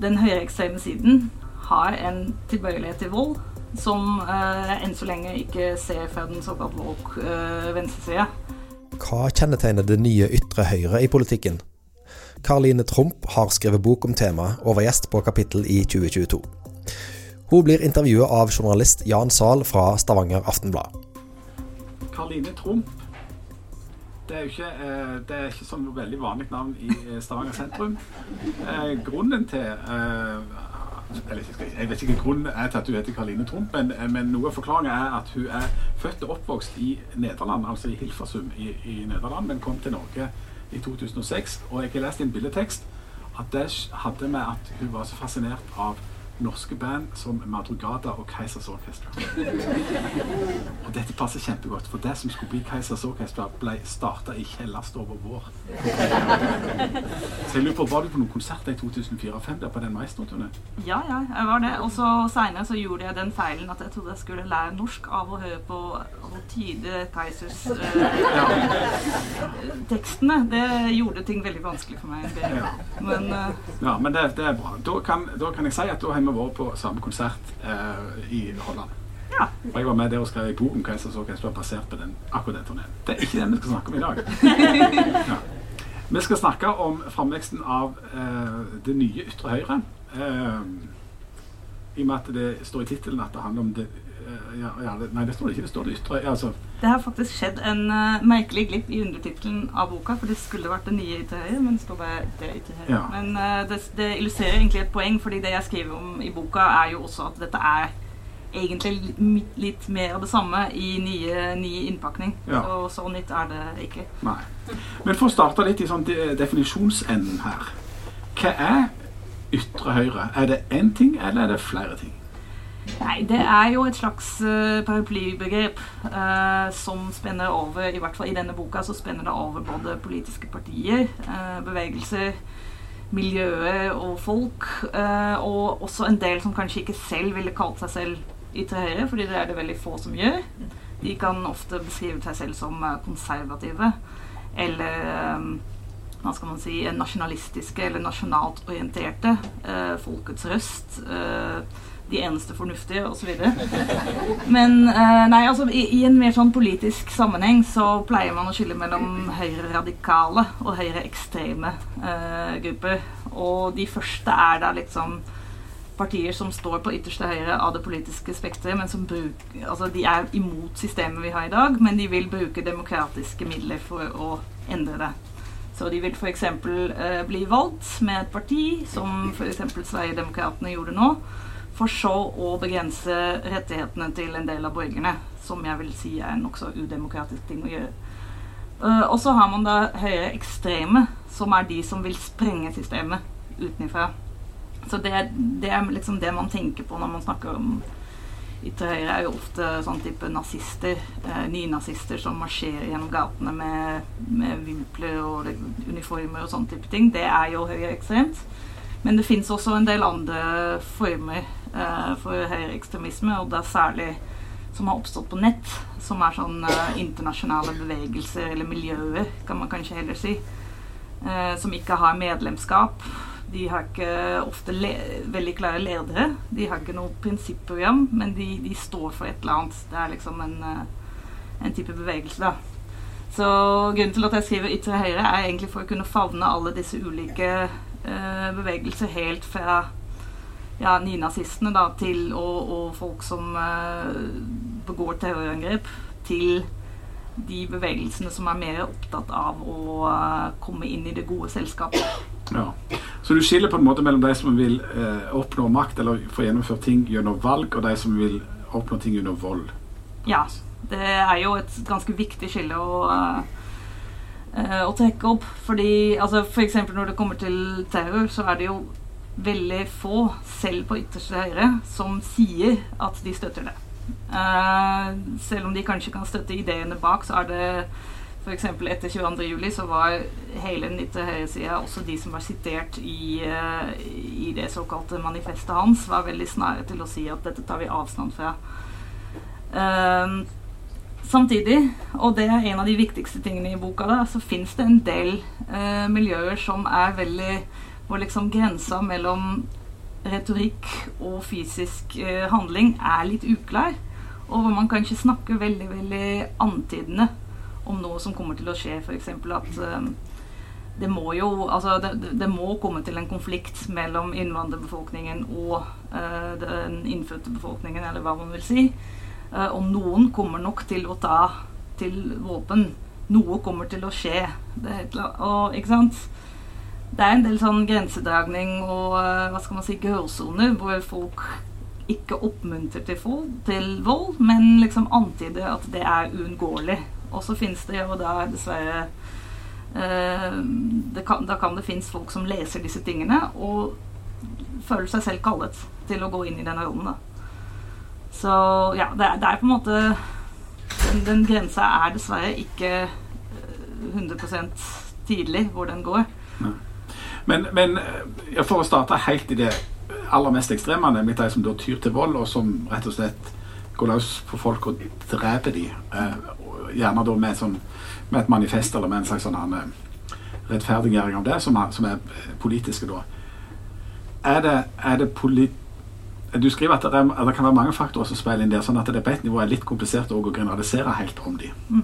den høyreekstreme siden har en tilbøyelighet til vold som uh, enn så lenge ikke ser fra den såkalt woke uh, venstresida. Hva kjennetegner det nye ytre høyre i politikken? Karline Trump har skrevet bok om temaet og var gjest på kapittel i 2022. Hun blir intervjuet av journalist Jan Zahl fra Stavanger Aftenblad. Karline Trump det er jo ikke, eh, det er ikke sånn veldig vanlig navn i Stavanger sentrum. Grunnen til jeg vet ikke grunnen er til at hun heter Karline Trump, men, men, noe av forklaringen er at hun er født og oppvokst i Nederland, altså i Hilfersum i, i Nederland, men kom til Norge i 2006. Og jeg har lest i en bildetekst at det hadde med at hun var så fascinert av norske band som Madrugada og Keisers Orchestra. og dette passer kjempegodt, for det som skulle bli Keisers Orchestra, ble starta i kjellerstua vår. Så jeg lurer på, Var du på noen konserter i 2004-2005 der på den Maestro-turneen? Ja, ja, jeg var det. Og så seinere så gjorde jeg den feilen at jeg trodde jeg skulle lære norsk av å høre på å tyde Keisers uh, tekstene. Det gjorde ting veldig vanskelig for meg. Ja. Men, øh, ja, men det, det, er bra. Da kan, da kan jeg si at da har vi vært på samme konsert eh, i Holland. Ja. Og jeg var med der og skrev en bok om som var basert på den, akkurat den turneen. Det er ikke det vi skal snakke om i dag. Ja. Vi skal snakke om framveksten av eh, det nye ytre høyre. Eh, I og med at det står i tittelen at det handler om det ja, ja, det, Nei, det står det ikke. Det står det ytre altså. Det har faktisk skjedd en merkelig glipp i undertittelen av boka, for det skulle vært det nye ytre høyre, men det står bare det ytre høyre. Ja. Men det, det illustrerer egentlig et poeng, fordi det jeg skriver om i boka, er jo også at dette er egentlig litt mer av det samme i nye, ny innpakning. Ja. Så, så nytt er det ikke. Nei. Men for å starte litt i sånn definisjonsenden her. Hva er ytre høyre? Er det én ting, eller er det flere ting? Nei, det er jo et slags uh, paraplybegrep uh, som spenner over I hvert fall i denne boka så spenner det over både politiske partier, uh, bevegelser, miljøer og folk. og også en del som kanskje ikke selv ville kalt seg selv ytre høyre, fordi det er det veldig få som gjør. De kan ofte beskrive seg selv som eh, konservative eller eh, hva skal man si, nasjonalistiske eller nasjonalt orienterte. Eh, folkets røst. Eh, de eneste fornuftige, osv. Men eh, nei, altså, i, en mer sånn politisk sammenheng så pleier man å skille mellom høyreradikale og høyreekstreme eh, grupper. Og de første er da liksom partier som står på ytterste høyre av det politiske spekteret, men som bruker, altså de er imot systemet vi har i dag, men de vil bruke demokratiske midler for å endre det. Så de vil f.eks. Eh, bli valgt med et parti, som f.eks. Sverigedemokraterna gjorde nå, for så å begrense rettighetene til en del av borgerne, som jeg vil si er en nokså udemokratisk ting å gjøre. Uh, og så har man da høyere ekstreme, som er de som vil sprenge systemet utenfra. Så det, det, er liksom det man tenker på når man snakker om ytre høyre, er jo ofte sånn type nazister, eh, nynazister som marsjerer gjennom gatene med, med vimpler og uniformer og sånn type ting. Det er jo høyreekstremt. Men det fins også en del andre former eh, for høyreekstremisme, og er særlig som har oppstått på nett, som er sånn eh, internasjonale bevegelser, eller miljøer, kan man kanskje heller si, eh, som ikke har medlemskap de har ikke ofte veldig klare ledere. De har ikke noe prinsipprogram, men de, de, står for et eller annet. Det er liksom en, eh, en type bevegelse, da. Så grunnen til at jeg skriver ytre høyre, er egentlig for å kunne favne alle disse ulike uh, bevegelser helt fra ja, nynazistene da, til og, og folk som uh, begår terrorangrep, til de bevegelsene som er mer opptatt av å uh, komme inn i det gode selskapet. Ja. Så du skiller på en måte mellom de som vil uh, oppnå makt eller få gjennomført ting gjennom valg, og de som vil oppnå ting gjennom vold? Ja. Det er jo et ganske viktig skille å, å trekke opp. Fordi altså, f.eks. når det kommer til terror, så er det jo veldig få, selv på ytterste høyre, som sier at de støtter det. Uh, selv om de kanskje kan støtte ideene bak, så er det F.eks. etter 22.07. så var hele den ytre høyresida, også de som var sitert i, uh, i, det såkalte manifestet hans, var veldig snare til å si at dette tar vi avstand fra. Uh, samtidig, og det er en av de viktigste tingene i boka, da, så fins det en del miljøer som er veldig Hvor liksom grensa mellom retorikk og fysisk eh, handling er litt uklar. Og hvor man kan ikke snakke veldig veldig antydende om noe som kommer til å skje. F.eks. at eh, det må jo altså det, det, må komme til en konflikt mellom innvandrerbefolkningen og eh, den innfødte befolkningen, eller hva man vil si. Eh, og noen kommer nok til å ta til våpen. Noe kommer til å skje. Det, og, ikke sant? Det er en del sånn grensedragning og eh, hva skal man si, gråsoner hvor folk ikke oppmuntrer til, til, vold, men liksom antyder at det er uunngåelig. Og så finnes det jo da dessverre eh, det kan, Da kan det finnes folk som leser disse tingene og føler seg selv kallet til å gå inn i denne rollen. Da. Så ja, det er, det er, på en måte Den, den grensa er dessverre ikke 100 eh, tydelig hvor den går. Ja. Men, men for å starte helt i det aller mest ekstreme, nemlig de som da tyr til vold, og som rett og slett går løs på folk og dreper dem. Eh, gjerne da med, sånn, med, et manifest eller med en slags sånn eh, rettferdiggjøring av det, som er, som er, politiske da. Er det, er det polit du skriver at det, er, at det, kan være mange faktorer som spiller inn der, sånn at det på et nivå er litt komplisert å generalisere helt om dem. Mm.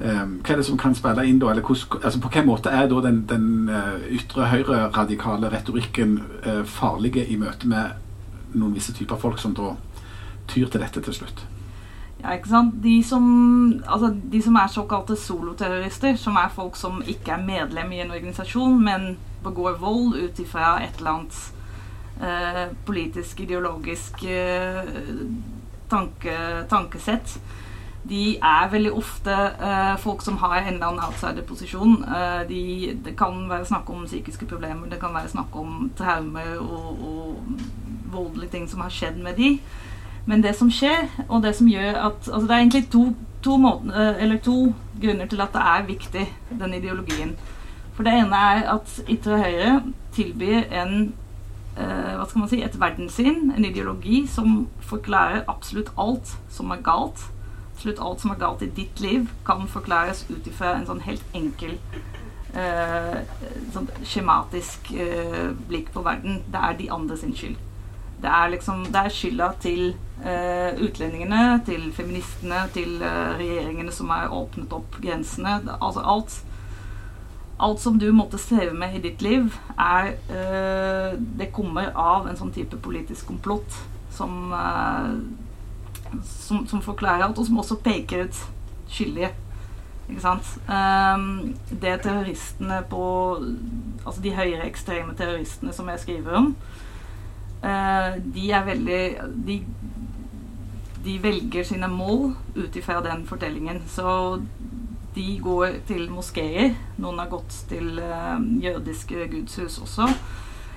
Um, hva er det som kan spille inn da? Eller hos, altså på hvilken måte er da den, den uh, ytre høyre-radikale retorikken uh, farlige i møte med noen visse typer folk som da tyr til dette til slutt? Ja, ikke sant? De som, altså, de som er såkalte soloterrorister, som er folk som ikke er medlem i en organisasjon, men begår vold ut ifra et eller annet uh, politisk, ideologisk tanke, tankesett de er veldig ofte uh, folk som har en eller annen outsider-posisjon. Uh, de, det kan være snakk om psykiske problemer, det kan være snakk om traumer og, og, voldelige ting som har skjedd med de. Men det som skjer, og det som gjør at altså Det er egentlig to, to, måten, uh, to grunner til at det er viktig, den ideologien. For det ene er at ytre høyre tilbyr en hva skal man si, et verdenssyn, en ideologi, som forklarer absolutt alt som er galt absolutt alt som er galt i ditt liv, kan forklares ut ifra en sånn helt enkel uh, sånn skjematisk uh, blikk på verden. Det er de andre sin skyld. Det er liksom Det er skylda til uh, utlendingene, til feministene, til regjeringene som har åpnet opp grensene. Altså alt Alt som du måtte streve med i ditt liv, er Det kommer av en sånn type politisk komplott som som, som, forklarer alt, og som også peker ut skyldige. Ikke sant? Um, det terroristene på Altså de høyreekstreme terroristene som jeg skriver om, uh, de er veldig de, de velger sine mål ut ifra den fortellingen. Så de går til moskeer. Noen har gått til uh, jødiske gudshus også.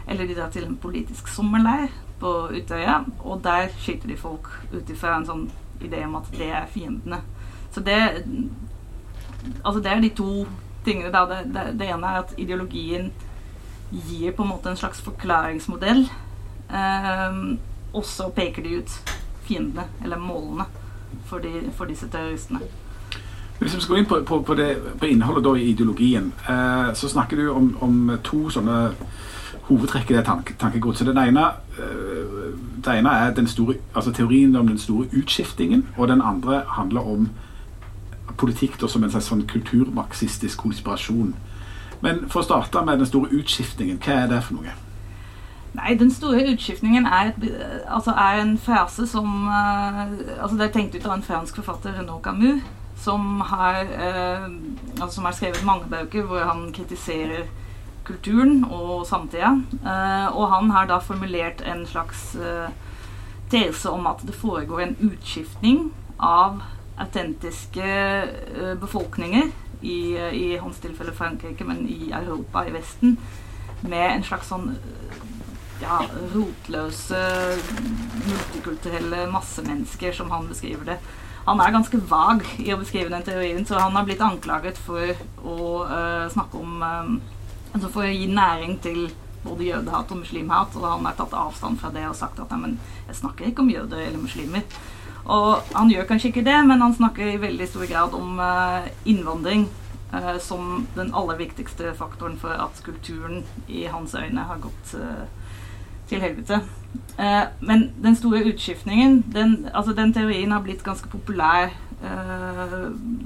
Eller de drar til en politisk sommerleir på Utøya, og der skyter de folk ut ifra en sånn idé om at det er fiendene. Så det Altså, det er de to tingene, da. Det, det, det, ene er at ideologien gir på en måte en slags forklaringsmodell. Eh, og så peker de ut fiendene, eller målene, for, de, for disse terroristene. Hvis vi skal gå inn på, på, på, det, på innholdet i ideologien, eh, så snakker du om, om to sånne hovedtrekk i det tanke, tankegodset. Den ene, øh, det ene er den store, altså teorien om den store utskiftingen, og den andre handler om politikk da, som en slags sånn kulturmarxistisk konspirasjon. Men for å starte med den store utskiftningen, hva er det for noe? Nei, Den store utskiftningen er, altså er en frase som uh, altså Det er tenkt ut av en fransk forfatter, Renaud Camus, som har, uh, altså som har skrevet mange bøker hvor han kritiserer kulturen og samtida. Eh, og han har da formulert en slags eh, tese om at det foregår en utskiftning av autentiske eh, befolkninger, i, i, hans tilfelle Frankrike, men i Europa, i Vesten, med en slags sånn ja, rotløse, multikulturelle massemennesker, som han beskriver det. Han er ganske vag i å beskrive den teorien, så han har blitt anklaget for å uh, snakke om um, altså for å gi næring til både jødehat og muslimhat. Og han har tatt avstand fra det og sagt at men, jeg snakker ikke om jøder eller muslimer. Og han gjør kanskje ikke det, men han snakker i veldig stor grad om uh, innvandring uh, som den aller viktigste faktoren for at kulturen i hans øyne har gått uh, til helvete. Men den store utskiftningen, den, altså den teorien har blitt ganske populær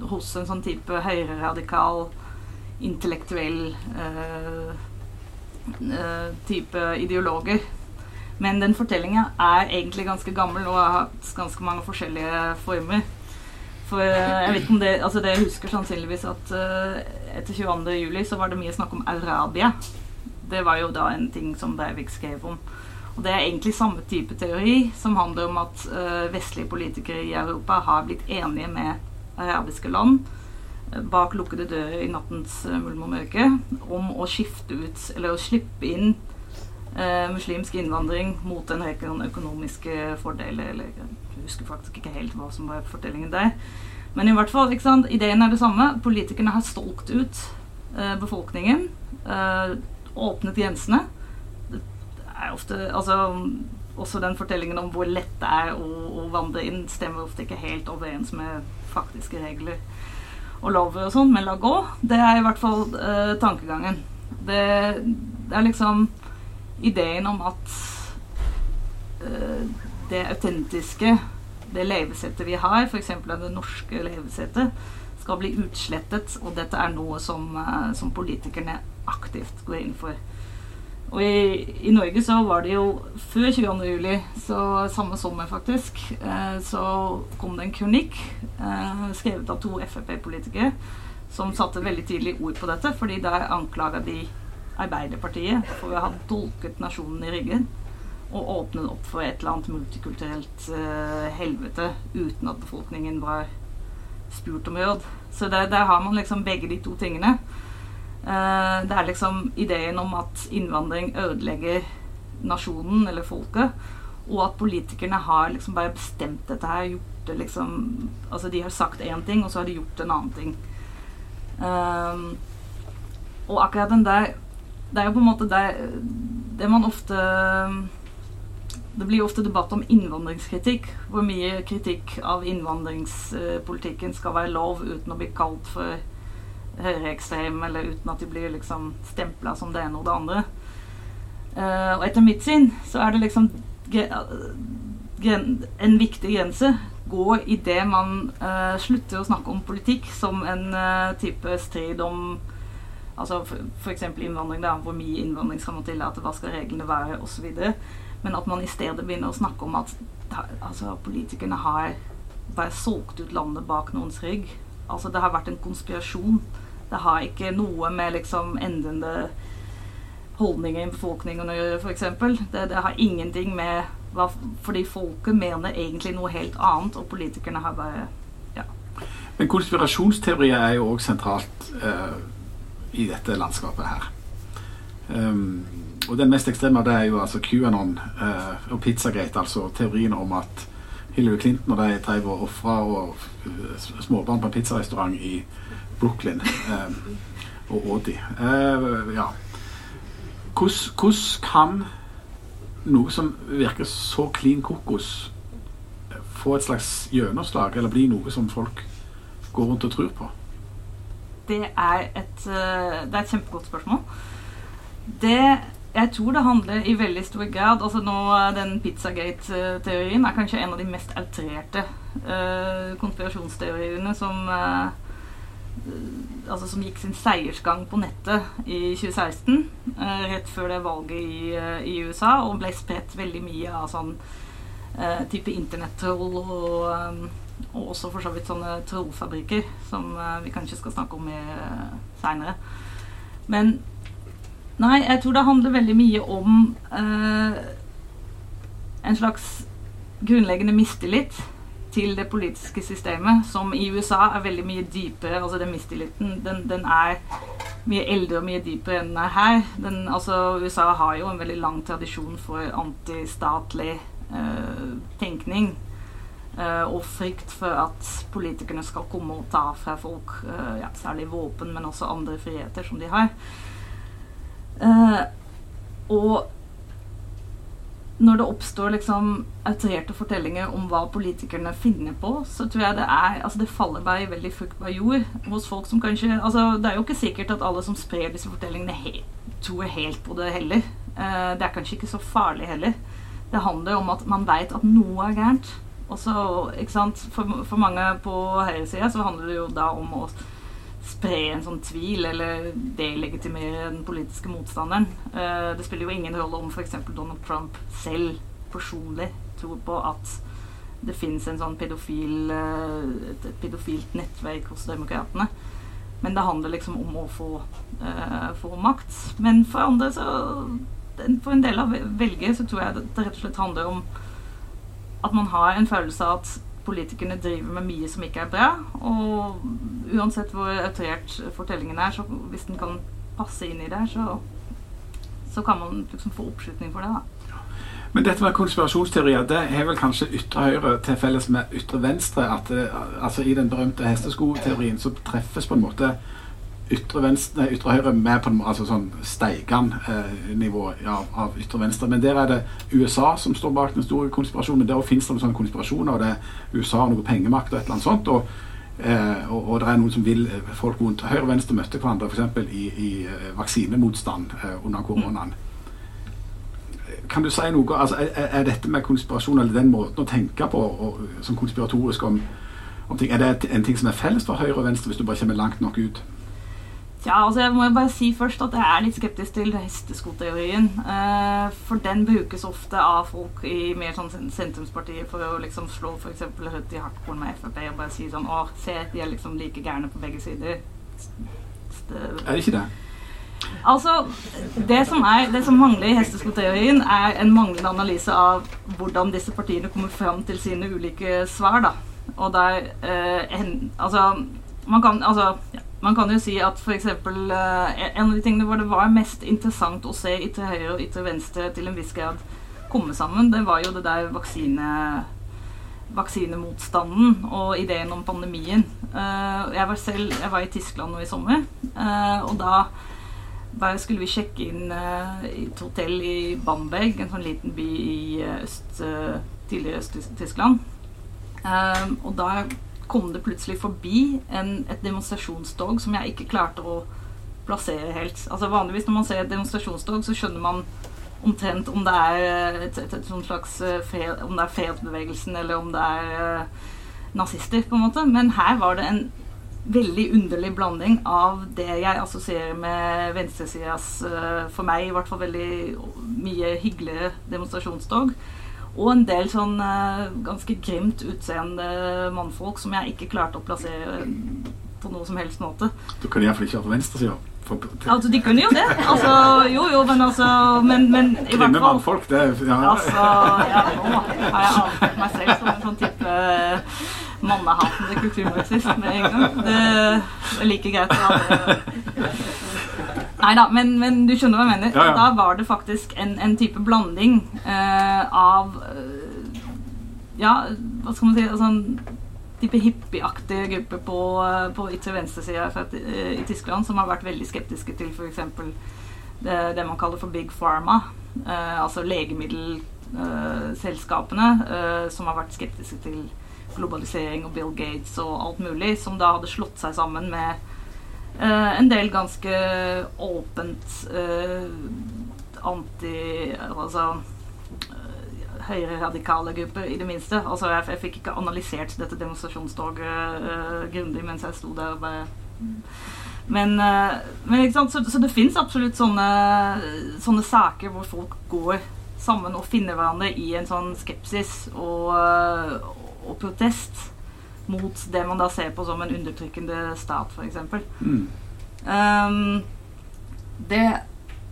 hos en sånn type høyreradikal, intellektuell eh, eh type ideologer. Men den fortellinga er egentlig ganske gammel og har hatt ganske mange forskjellige former. For eh, jeg vet ikke om det Altså det husker sannsynligvis at etter 22. juli så var det mye snakk om Arabia. Det var jo da en ting som Breivik skrev om. Og det er egentlig samme type teori som handler om at vestlige politikere i Europa har blitt enige med arabiske land bak lukkede dører i nattens mulm og mørke om å skifte ut, eller å slippe inn eh, muslimsk innvandring mot en rekke økonomiske fordeler. Eller jeg husker faktisk ikke helt hva som var fortellingen der. Men i hvert fall, ikke sant, ideen er det samme. Politikerne har stolkt ut eh, befolkningen. Eh, åpnet grensene. Det er ofte Altså også den fortellingen om hvor lett det er å, å vandre inn, stemmer ofte ikke helt overens med faktiske regler og lover og sånn, men la gå. Det er i hvert fall uh, tankegangen. Det, det, er liksom ideen om at uh, det autentiske, det levesettet vi har, f.eks. det norske levesettet, skal bli utslettet, og dette er noe som, uh, som politikerne aktivt går inn for. Og i, i, Norge så var det jo før 22. juli, så samme sommer faktisk, eh, så kom det en kronikk eh, skrevet av to Frp-politikere som satte veldig tidlig ord på dette, fordi der anklaga de Arbeiderpartiet for å ha dolket nasjonen i ryggen og åpnet opp for et eller annet multikulturelt eh, helvete uten at befolkningen var spurt om råd. Så der, der, har man liksom begge de to tingene. Uh, det er liksom ideen om at innvandring ødelegger nasjonen eller folket, og at politikerne har liksom bare bestemt dette her, gjort det liksom Altså de har sagt én ting, og så har de gjort en annen ting. Um, og akkurat den der det er jo på en måte der det man ofte Det blir jo ofte debatt om innvandringskritikk. Hvor mye kritikk av innvandringspolitikken skal være lov uten å bli kalt for høyreekstrem, eller uten at de blir liksom stempla som det ene og det andre. Uh, og etter mitt syn så er det liksom en viktig grense går i det man uh, slutter å snakke om politikk som en uh, type strid om Altså f.eks. innvandring, da, hvor mye innvandring skal man tillate, hva skal reglene være, osv. Men at man i stedet begynner å snakke om at altså, politikerne har bare solgt ut landet bak noens rygg. Altså det har vært en konspirasjon. Det har ikke noe med liksom endrende holdninger i befolkningen å gjøre, f.eks. Det, det har ingenting med hva, Fordi folket mener egentlig noe helt annet, og politikerne har bare ja. Men konspirasjonsteorier er jo òg sentralt. uh, i dette landskapet her. Um, og Den mest ekstreme av det er jo altså QAnon uh, og Pizzagate, altså teorien om at Hillary Clinton og de drev og ofra uh, småbarn på en pizzarestaurant i Brooklyn uh, og Audi. Uh, ja. Hvordan kan noe som virker så klin kokos, få et slags gjennomslag, eller bli noe som folk går rundt og tror på? det er et, eh, det er et kjempegodt spørsmål. Det jeg tror det handler i veldig stor grad altså nå, Den Pizzagate-teorien er kanskje en av de mest outrerte uh, konspirasjonsteoriene som uh, altså som gikk sin seiersgang på nettet i 2016, uh, rett før det valget i, i, USA, og ble spredt veldig mye av sånn type internettroll og og også for så vidt sånne trollfabrikker, som vi kanskje skal snakke om uh, seinere. Men nei, jeg tror det handler veldig mye om uh, en slags grunnleggende mistillit til det politiske systemet, som i USA er veldig mye dypere. Altså den mistilliten, den, den er mye eldre og mye dypere enn den er her. Den, altså, USA har jo en veldig lang tradisjon for antistatlig uh, tenkning. Uh, og frykt for at politikerne skal komme og ta fra folk uh, ja, særlig våpen, men også andre friheter som de har. Uh, og når det oppstår liksom autorerte fortellinger om hva politikerne finner på, så tror jeg det er altså det faller bare i veldig fruktbar jord hos folk som kanskje altså Det er jo ikke sikkert at alle som sprer disse fortellingene, he tror helt på det heller. Eh, det er kanskje ikke så farlig heller. Det handler om at man veit at noe er gærent. Og så, ikke sant, for, for mange på høyresida så handler det jo da om å spre en sånn tvil eller delegitimere den politiske motstanderen. Eh, det spiller jo ingen rolle om f.eks. Donald Trump selv personlig tror på at det fins sånn pedofil, eh, et, pedofilt nettverk hos demokratene. Men det handler liksom om å få, uh, få makt. Men for andre så For en del av velgere så tror jeg det rett og slett handler om at man har en følelse av at politikerne driver med mye som ikke er bra. Og uansett hvor autorert fortellingen er, så hvis den kan passe inn i det, så, så kan man liksom få oppslutning for det. da. Men dette med konspirasjonsteorier det har vel kanskje ytre høyre til felles med ytre venstre? at det, altså I den berømte hesteskoteorien så treffes på en måte ytre, venstre, ytre høyre med på altså sånn Steigan-nivå eh, ja, av ytre venstre. Men der er det USA som står bak den store konspirasjonen. Der finnes det sånne konspirasjoner, og det er USA og noe pengemakt og et eller annet sånt. Og, eh, og, og det er noen som vil eh, folk rundt høyre og venstre møtte hverandre f.eks. I, i eh, vaksinemotstand eh, under koronaen. Kan du si noe, altså er, er, dette med konspirasjon, eller den måten å tenke på og, som konspiratorisk om, om ting, er det en ting som er felles for høyre og venstre, hvis du bare kommer langt nok ut? Ja, altså jeg må jo bare si først at jeg er litt skeptisk til hesteskoteorien. Uh, for den brukes ofte av folk i mer sånn sentrumspartier for å liksom slå f.eks. Rødt i hardkorn med Frp og bare si sånn Å, se, de er liksom like gærne på begge sider. Er det ikke det? Altså, det som, er, det som mangler i hesteskoteorien, er en manglende analyse av hvordan disse partiene kommer fram til sine ulike svar. da. Og der eh, en, Altså, man kan Altså, ja man kan jo si at f.eks. Uh, eh, en av de tingene hvor det var mest interessant å se ytre høyre og ytre venstre til en viss grad komme sammen, det var jo det der vaksine, vaksinemotstanden og ideen om pandemien. Uh, jeg var selv jeg var i Tyskland nå i sommer, uh, og da bare skulle vi sjekke inn i et hotell i Bamberg, en sånn liten by i øst, tidligere Øst-Tyskland. og da kom det plutselig forbi en, et demonstrasjonstog som jeg ikke klarte å plassere helt. Altså Vanligvis når man ser et demonstrasjonstog, så skjønner man omtrent om det er eh, et, et, et slags eh, fred, om det er fredsbevegelsen eller om det er uh, nazister, på en måte. Men her var det en veldig underlig blanding av det jeg assosierer med venstresidas, uh, for meg i hvert fall veldig mye hyggeligere demonstrasjonstog og en del sånn uh, ganske grimt utseende mannfolk som jeg ikke klarte å plassere på noe som helst måte. Du kunne iallfall ikke vært på venstresida. Altså, de kunne jo det. Altså, jo, jo, men altså Men, men i hvert fall mannfolk, det ja. Altså, ja, nå har jeg avslørt meg selv som en sånn type mannehatende kulturmarxist med en gang. Det er like greit å ha Nei da, men, men, du skjønner hva jeg mener. Ja, ja. Da var det faktisk en, en type blanding eh, av Ja, hva skal man si sånn type hippieaktige grupper på, uh, på ytre venstresida i Tyskland som har vært veldig skeptiske til f.eks. Det, det man kaller for big pharma, altså legemiddelselskapene, som har vært skeptiske til globalisering og Bill Gates og alt mulig, som da hadde slått seg sammen med Uh, en del ganske åpent uh, anti... Altså høyreradikale grupper, i det minste. Altså, jeg, jeg fikk ikke analysert dette demonstrasjonstoget uh, grundig mens jeg sto der og bare Men, men så, så, det fins absolutt sånne, sånne saker hvor folk går sammen og finner hverandre i en sånn skepsis og, og protest mot det man da ser på som en undertrykkende stat, f.eks. Mm. Um, det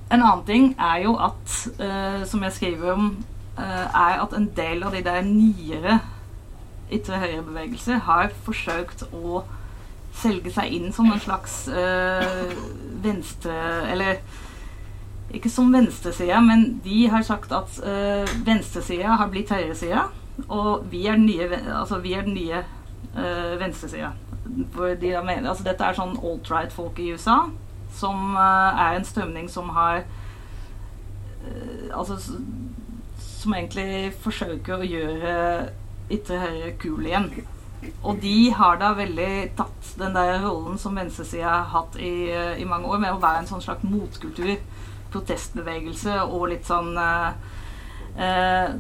En annen ting er jo at, uh, som jeg skriver om, uh, er at en del av de der nyere ytre høyre-bevegelser har forsøkt å selge seg inn som en slags uh, venstre Eller ikke som venstresida, men de har sagt at uh, venstresida har blitt høyresida, og vi er den nye, altså vi er den nye uh, venstresida. De altså dette er sånn alt-right-folk i USA, som uh, er en strømning som har Altså som egentlig forsøker å gjøre ytre høyre kul igjen. Og de har da veldig tatt den der rollen som venstresida har hatt i, i, mange år, med å være en sånn slags motkultur protestbevegelse og litt sånn eh, eh,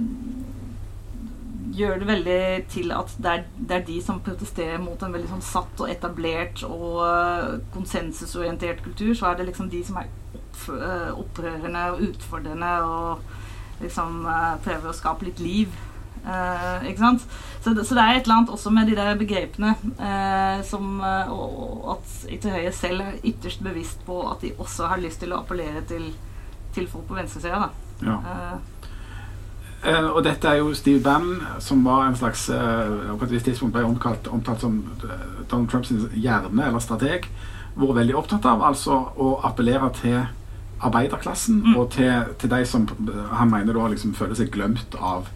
Gjør det veldig til at det er, det er, de som protesterer mot en veldig sånn satt og etablert og uh, konsensusorientert kultur. Så er det liksom de som er opp, opprørende og utfordrende og liksom uh, prøver å skape litt liv. ikke sant? Så, så, det er et eller annet også med de der begrepene som uh, og at Høyre selv er ytterst bevisst på at de også har lyst til å appellere til, til folk på venstresida. Ja. Uh, og dette er jo Steve Bannon, som var en slags uh, på et visst tidspunkt ble omtalt, omtalt som uh, Donald Trumps hjerne eller strateg. Vært veldig opptatt av altså å appellere til arbeiderklassen mm. og til, til, de som han mener da liksom føler seg glemt av,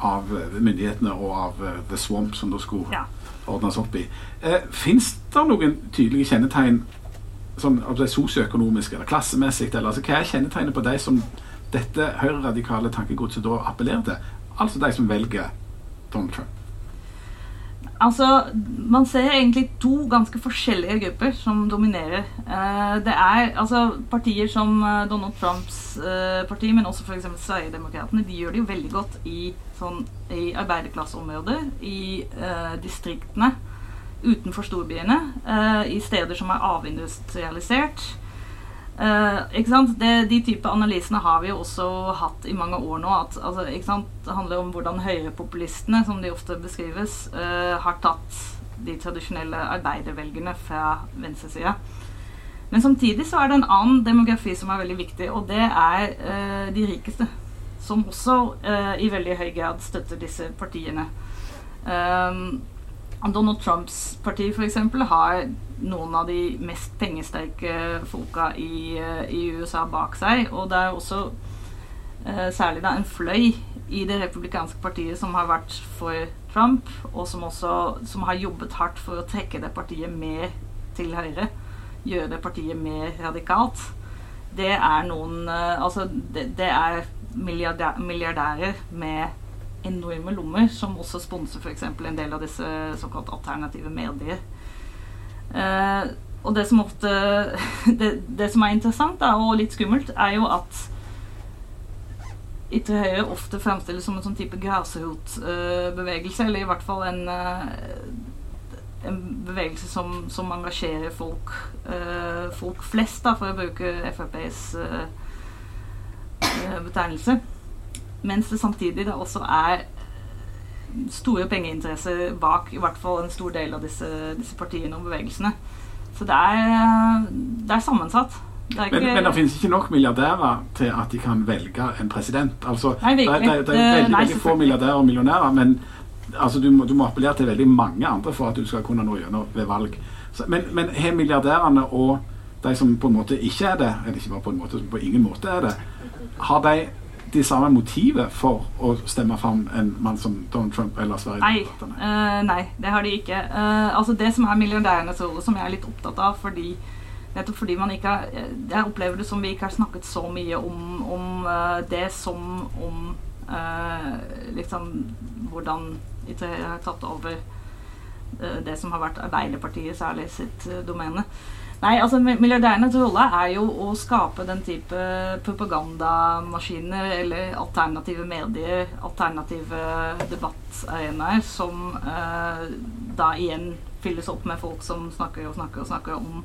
av myndighetene og av The Swamp, som da skulle ja. ordnes opp i. Eh, Fins det noen tydelige kjennetegn sånn, sosioøkonomisk eller klassemessig? Eller, altså, hva er kjennetegnet på de som dette høyreradikale tankegodset da appellerer til. Altså de som velger Donald Trump. Altså, Man ser egentlig to ganske forskjellige grupper som dominerer. Eh, det er altså partier som eh, Donald Trumps eh, parti, men også f.eks. Sverigedemokraterna. De gjør det jo veldig godt i, sånn, i arbeiderklasseområder, i uh, distriktene utenfor storbyene, uh, i steder som er avindustrialisert. Uh, det, de type analysene har vi jo også hatt i mange år nå. At, altså, det handler om hvordan høyrepopulistene, som de ofte beskrives, uh, har tatt de tradisjonelle arbeidervelgerne fra venstresida. Men samtidig så er det en annen demografi som er veldig viktig, og det er uh, de rikeste. Som også i veldig høy grad støtter disse partiene. Um, Donald Trumps parti f.eks. har noen av de mest pengesterke folka i, eh, i, USA bak seg. Og det er også eh, særlig da en fløy i det republikanske partiet som har vært for Trump, og som også som har jobbet hardt for å trekke det partiet mer til høyre. Gjøre det partiet mer radikalt. Det er noen eh, Altså, det, det er milliardærer med enorme lommer, som også sponser f.eks. en del av disse såkalt alternative medier. Eh, og det som ofte det, det, som er interessant da, og litt skummelt, er jo at ytre høyre ofte fremstilles som en sånn type grasrotbevegelse, eller i hvert fall en, eh, en bevegelse som, som engasjerer folk, uh, folk flest, da, for å bruke FrPs betegnelse. Mens det samtidig da også er store pengeinteresser bak i hvert fall en stor del av disse, disse partiene og bevegelsene. Så det er, det er sammensatt. Det er ikke, men, men, det finnes ikke nok milliardærer til at de kan velge en president? Altså, nei. Det, det, det er veldig, nei, veldig få milliardærer og millionærer, men altså, du, må, du, må, appellere til veldig mange andre for at du skal kunne nå gjennom ved valg. Så, men, men har milliardærene og de som på en måte ikke er det, eller ikke bare på en måte, som på ingen måte er det, har de de samme motivet for å stemme fram en mann som Donald Trump eller Sverige? Nei, uh, nei, det har de ikke. Uh, altså Det som er milliardærenes rolle, som jeg er litt opptatt av fordi Nettopp fordi man ikke har Jeg opplever det som vi ikke har snakket så mye om, om uh, det som om liksom hvordan Italia har tatt over det som har vært Arbeiderpartiet særlig sitt domene. Nei, altså Milliardærenes rolle er jo å skape den type propagandamaskiner eller alternative medier, alternative debattarenaer, som eh, da igjen fylles opp med folk som snakker og snakker og snakker om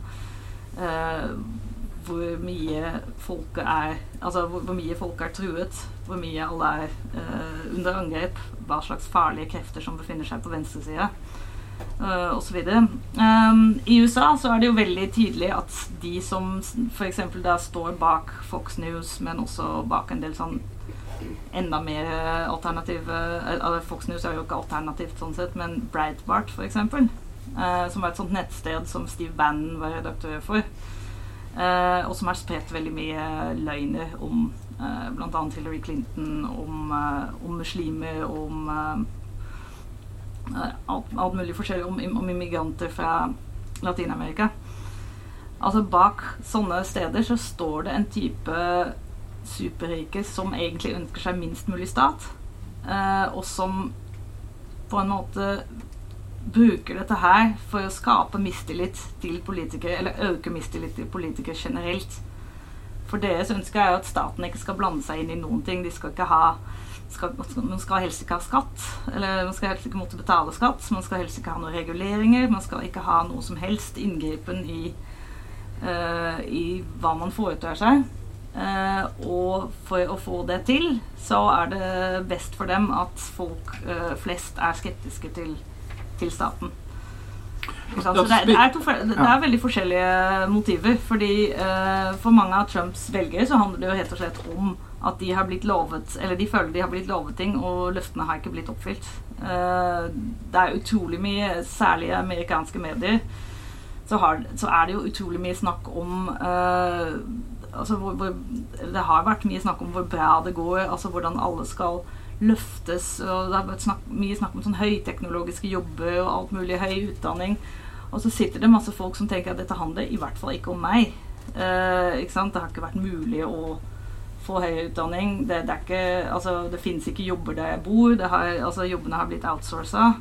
eh, hvor mye folket er Altså hvor, hvor, mye folk er truet, hvor mye alle er eh, under angrep, hva slags farlige krefter som befinner seg på venstresida uh, osv. Um, I USA så er det jo veldig tydelig at de som f.eks. da står bak Fox News, men også bak en del sånn enda mer alternative uh, Fox News er jo ikke alternativt sånn sett, men Breitbart f.eks. Uh, som var et sånt nettsted som Steve Bannon var redaktør for. Uh, og som har spredt veldig mye løgner om uh, bl.a. Hillary Clinton, om, om muslimer, om alt, alt mulig forskjellig om, om immigranter fra Latin-Amerika. Altså Bak sånne steder så står det en type superrike som egentlig ønsker seg minst mulig stat, eh, og som på en måte bruker dette her for å skape mistillit til politikere, eller øke mistillit til politikere generelt. For deres ønske er jo at staten ikke skal blande seg inn i noen ting. De skal ikke ha skal, Man skal helst ikke ha skatt. Eller man skal helst ikke måtte betale skatt. Man skal helst ikke ha noen reguleringer. Man skal ikke ha noe som helst inngripen i, uh, i hva man foretar seg. Uh, og for å få det til, så er det best for dem at folk uh, flest er skeptiske til, til staten. Så det, det, er to, det, er veldig forskjellige motiver. Fordi uh, For mange av Trumps velgere så handler det jo helt og slett om at de har blitt lovet Eller de føler de har blitt lovet ting, og løftene har ikke blitt oppfylt. Uh, det er utrolig mye, særlig i amerikanske medier, så, har, så, er det jo utrolig mye snakk om uh, altså hvor, hvor, Det har vært mye snakk om hvor bra det går, altså hvordan alle skal løftes. og Det har vært snakk, mye snakk om sånn høyteknologiske jobber og alt mulig høy utdanning. Og så sitter det masse folk som tenker at dette handler i hvert fall ikke om meg. Eh, ikke sant? Det har ikke vært mulig å få høyere utdanning. Det, det, ikke, altså, det finnes ikke jobber der jeg bor. Har, altså, jobbene har blitt outsourca.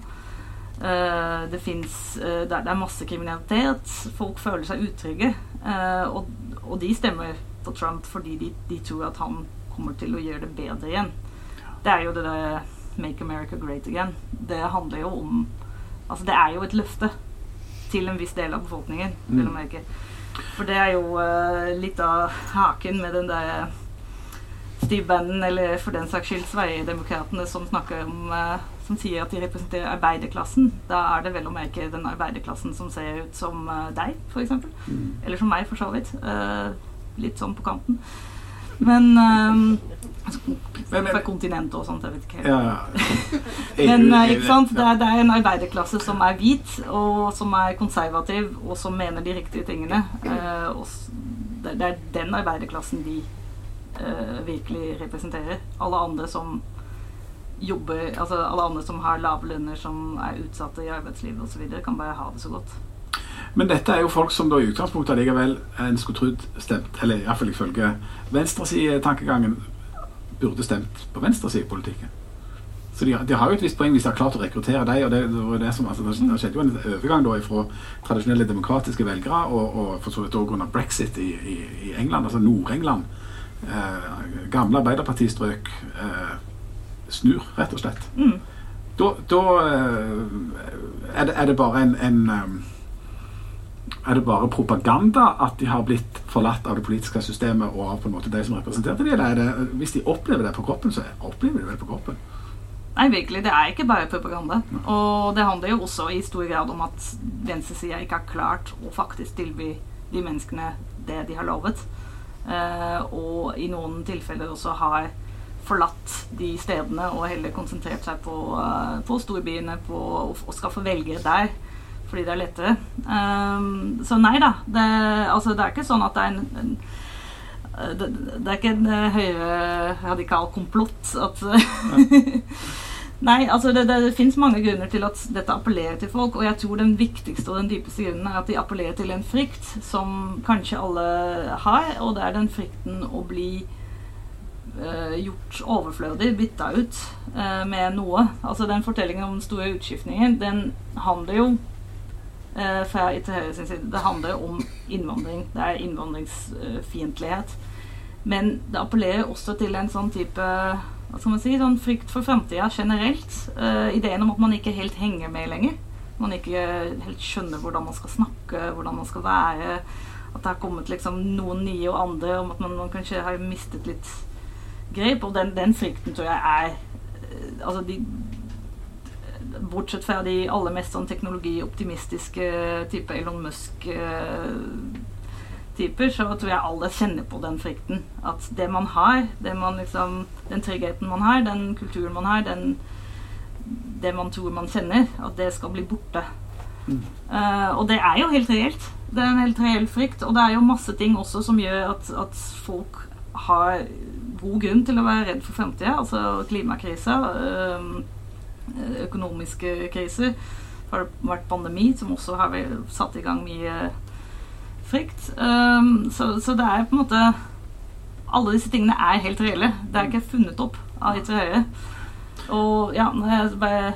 Eh, det, uh, det, er masse kriminalitet. Folk føler seg utrygge. og, og de stemmer på Trump fordi de, de tror at han kommer til å gjøre det bedre igjen det er jo det der Make America Great Again. Det handler jo om Altså, det er jo et løfte til en viss del av befolkningen, vil jeg mm. merke. For det er jo uh, litt av haken med den der Steve Bannon, eller for den saks skyld Sverigedemokratene, som snakker om uh, som sier at de representerer arbeiderklassen. Da er det vel å merke den arbeiderklassen som ser ut som uh, deg, f.eks. Mm. Eller som meg, for så vidt. Litt sånn på kanten. Men um, fra kontinentet og sånt, jeg vet ikke helt. Ja. Men eh, ikke sant? Det er, det er, en arbeiderklasse som er hvit, og som er konservativ, og som mener de riktige tingene. Uh, det, er den arbeiderklassen de uh, virkelig representerer. Alle andre som jobber Altså alle andre som har lave lønner, som er utsatte i arbeidslivet osv., kan bare ha det så godt. Men dette er jo folk som da i utgangspunktet allikevel en skulle trodd stemt, eller iallfall ifølge venstresidetankegangen, burde stemt på venstresidepolitikken. Så de, de, har jo et visst poeng hvis de har klart å rekruttere dem. og det, det, det, som, altså, det skjedde jo en overgang da fra tradisjonelle demokratiske velgere og, og for så vidt òg under brexit i, i, i, England, altså Nord-England. Eh, gamle arbeiderpartistrøk eh, snur, rett og slett. Mm. Da, da eh, er, er, det, bare en, en um, er det bare propaganda at de har blitt forlatt av det politiske systemet og av på en måte de som representerte dem, eller er det, hvis de opplever det på kroppen, så opplever de det på kroppen? Nei, virkelig. Det er ikke bare propaganda. Og det handler jo også i stor grad om at venstresida ikke har klart å faktisk tilby de menneskene det de har lovet. Uh, og i noen tilfeller også har forlatt de stedene og heller konsentrert seg på, uh, på storbyene på å skaffe velgere der fordi det er lettere. Um, så nei da. Det, altså, det, er ikke sånn at det er en, en det, det, er ikke en uh, høyreradikal komplott at Nei, altså det, det, fins mange grunner til at dette appellerer til folk. Og jeg tror den viktigste og den dypeste grunnen er at de appellerer til en frykt som kanskje alle har. Og det er den frykten å bli uh, gjort overflødig, bytta ut uh, med noe. Altså den fortellingen om den store utskiftningen, den handler jo eh, fra Ytre Høyre sin side. Det handler om innvandring. Det er innvandringsfiendtlighet. Men det appellerer også til en sånn type hva skal man si, sånn frykt for framtida generelt. Uh, ideen om at man ikke helt henger med lenger. Man ikke helt skjønner hvordan man skal snakke, hvordan man skal være. At det har kommet liksom noen nye og andre, om at man, man kanskje har mistet litt grep. Og den, den frykten tror jeg er uh, Altså, de, bortsett fra de aller mest sånn teknologioptimistiske type Elon Musk-typer, så tror jeg alle kjenner på den frykten. At det man har, det man liksom, den tryggheten man har, den kulturen man har, den, det man tror man kjenner, at det skal bli borte. Mm. Uh, og det er jo helt reelt. Det er en helt reell frykt. Og det er jo masse ting også som gjør at, at folk har god grunn til å være redd for framtida. Altså klimakrisa. Uh, Eh, økonomiske kriser. Det har vært pandemi, som også har satt i gang mye frykt. Um, så, så, det er på en måte Alle disse tingene er helt reelle. Det er ikke funnet opp av ytre Høie. Og ja, når jeg bare